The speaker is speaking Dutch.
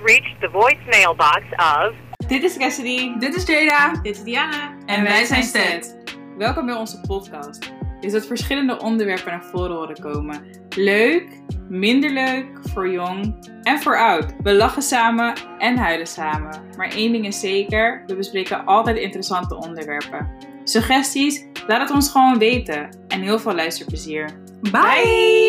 have reached the voicemail box of. Dit is Cassidy. Dit is Jada. Dit is Diana. En wij zijn Sted. Welkom bij onze podcast. Is dat verschillende onderwerpen naar voren horen komen. Leuk, minder leuk, voor jong en voor oud. We lachen samen en huilen samen. Maar één ding is zeker, we bespreken altijd interessante onderwerpen. Suggesties? Laat het ons gewoon weten. En heel veel luisterplezier. Bye.